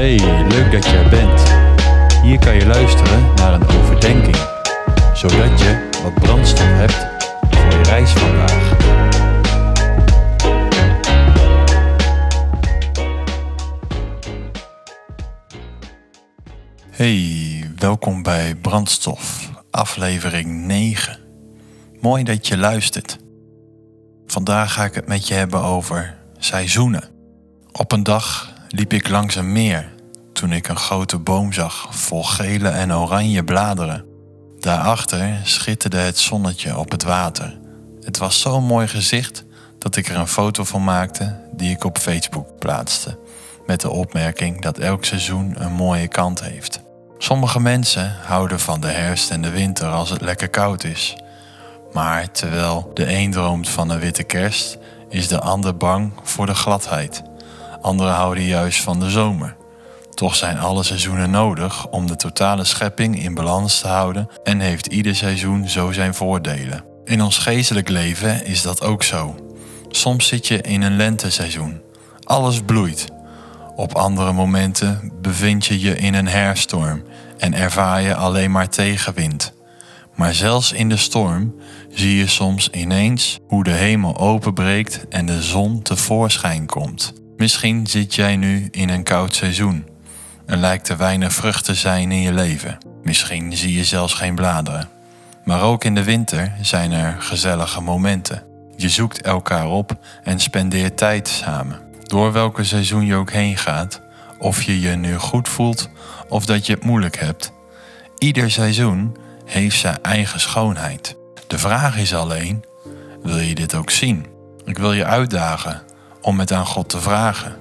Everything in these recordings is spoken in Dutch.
Hey, leuk dat je er bent. Hier kan je luisteren naar een overdenking, zodat je wat brandstof hebt voor je reis vandaag. Hey, welkom bij Brandstof, aflevering 9. Mooi dat je luistert. Vandaag ga ik het met je hebben over seizoenen. Op een dag liep ik langs een meer toen ik een grote boom zag vol gele en oranje bladeren. Daarachter schitterde het zonnetje op het water. Het was zo'n mooi gezicht dat ik er een foto van maakte die ik op Facebook plaatste. Met de opmerking dat elk seizoen een mooie kant heeft. Sommige mensen houden van de herfst en de winter als het lekker koud is. Maar terwijl de een droomt van een witte kerst, is de ander bang voor de gladheid. Anderen houden juist van de zomer. Toch zijn alle seizoenen nodig om de totale schepping in balans te houden en heeft ieder seizoen zo zijn voordelen. In ons geestelijk leven is dat ook zo. Soms zit je in een lenteseizoen. Alles bloeit. Op andere momenten bevind je je in een herfststorm en ervaar je alleen maar tegenwind. Maar zelfs in de storm zie je soms ineens hoe de hemel openbreekt en de zon tevoorschijn komt. Misschien zit jij nu in een koud seizoen. Er lijkt er weinig vrucht te zijn in je leven. Misschien zie je zelfs geen bladeren. Maar ook in de winter zijn er gezellige momenten. Je zoekt elkaar op en spendeert tijd samen. Door welke seizoen je ook heen gaat, of je je nu goed voelt of dat je het moeilijk hebt. Ieder seizoen heeft zijn eigen schoonheid. De vraag is alleen, wil je dit ook zien? Ik wil je uitdagen om het aan God te vragen.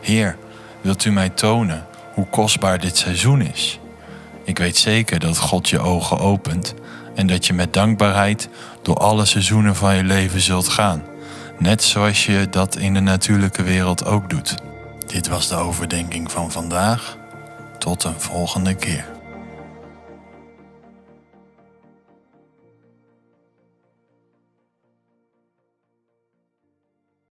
Heer, wilt u mij tonen hoe kostbaar dit seizoen is? Ik weet zeker dat God je ogen opent en dat je met dankbaarheid door alle seizoenen van je leven zult gaan, net zoals je dat in de natuurlijke wereld ook doet. Dit was de overdenking van vandaag. Tot een volgende keer.